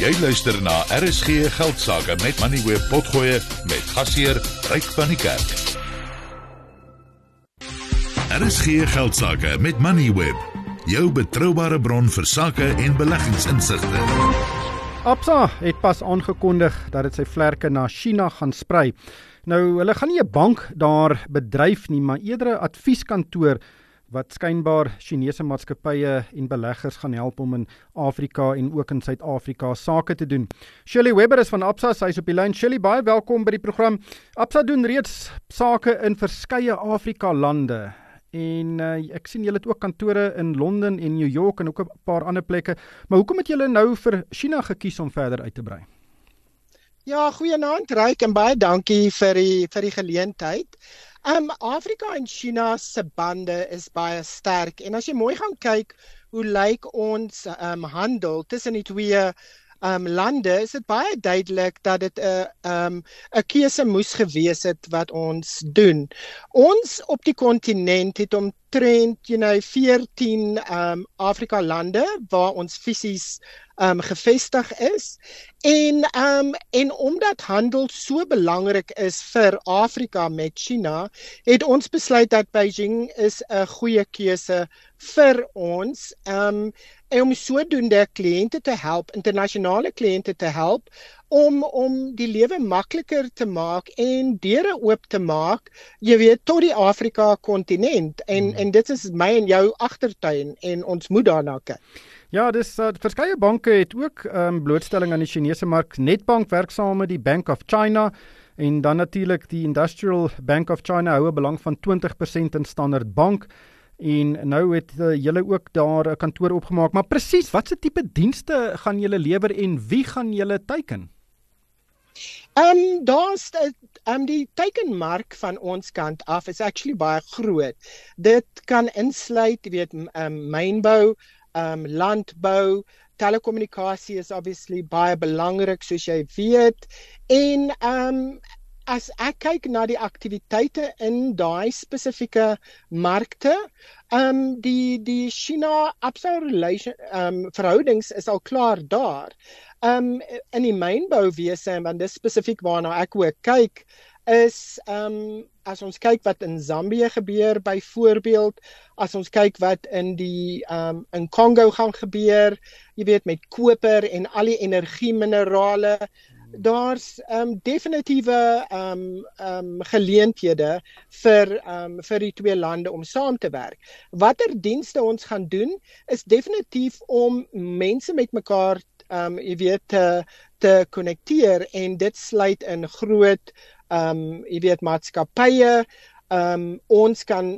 Jy luister na RSG Geldsaake met Money Web Potgoe met gasheer Ryk van die Kerk. RSG Geldsaake met Money Web, jou betroubare bron vir sake en beleggingsinsigte. Absa het pas aangekondig dat dit sy vlerke na China gaan sprei. Nou, hulle gaan nie 'n bank daar bedryf nie, maar eerder 'n advieskantoor wat skynbaar Chinese maatskappye en beleggers gaan help om in Afrika en ook in Suid-Afrika sake te doen. Shirley Webber is van Absa, sy is op die lyn. Shirley, baie welkom by die program. Absa doen reeds sake in verskeie Afrika lande. En uh, ek sien julle het ook kantore in Londen en New York en ook 'n paar ander plekke. Maar hoekom het julle nou vir China gekies om verder uit te brei? Ja, goeienaand, Ryk en baie dankie vir die vir die geleentheid. Um Afrika en China se bande is baie sterk en as jy mooi gaan kyk hoe lyk ons um handel tussen die twee um lande is dit baie duidelik dat dit 'n uh, um 'n keuse moes gewees het wat ons doen. Ons op die kontinent het omtrent you know 14 um Afrika lande waar ons fisies um gevestig is en um en omdat handel so belangrik is vir Afrika met China het ons besluit dat Beijing is 'n goeie keuse vir ons um om sodoende kliënte te help internasionale kliënte te help om om die lewe makliker te maak en deure oop te maak jy weet tot die Afrika kontinent en hmm. en dit is my en jou agtertuin en ons moet daarna kyk Ja, dis uh, verskeie banke het ook um, blootstelling aan die Chinese mark. Netbank werk saam met die Bank of China en dan natuurlik die Industrial Bank of China hou 'n belang van 20% in Standard Bank. En nou het uh, julle ook daar 'n kantoor opgemaak. Maar presies, watse tipe dienste gaan julle lewer en wie gaan julle teiken? Ehm um, daar's ehm um, die teikenmark van ons kant af is actually baie groot. Dit kan insluit, jy weet, ehm um, mynbou, um landbou, telekommunikasie is obviously baie belangrik soos jy weet. En um as ek kyk na die aktiwiteite in daai spesifieke markte, um die die China Absa relation um verhoudings is al klaar daar. Um in die mynbouwese en dis spesifiek waarna ek ook kyk is um as ons kyk wat in Zambië gebeur byvoorbeeld as ons kyk wat in die um in Kongo gaan gebeur jy weet met koper en al die energie minerale daar's um definitiewe um um geleenthede vir um vir die twee lande om saam te werk. Watter dienste ons gaan doen is definitief om mense met mekaar um jy weet te te konnekteer en dit sluit in groot um, jy weet maatskappye um, ons kan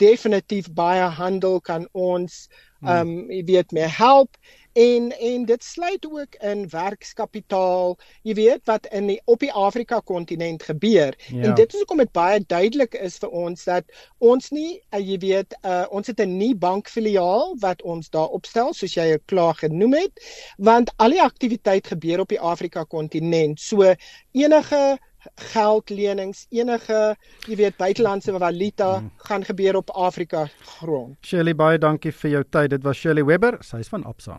definitief baie handel kan ons um, jy weet meer help en en dit sluit ook in werkskapitaal jy weet wat in die op die Afrika kontinent gebeur ja. en dit is hoekom dit baie duidelik is vir ons dat ons nie uh, jy weet uh, ons het 'n nie bankfiliaal wat ons daar opstel soos jy klaar genoem het want al die aktiwiteit gebeur op die Afrika kontinent so enige geldlenings, enige, jy weet, buitelandse valuta mm. gaan gebeur op Afrika grond. Shirley baie dankie vir jou tyd. Dit was Shirley Webber, sy's van Absa.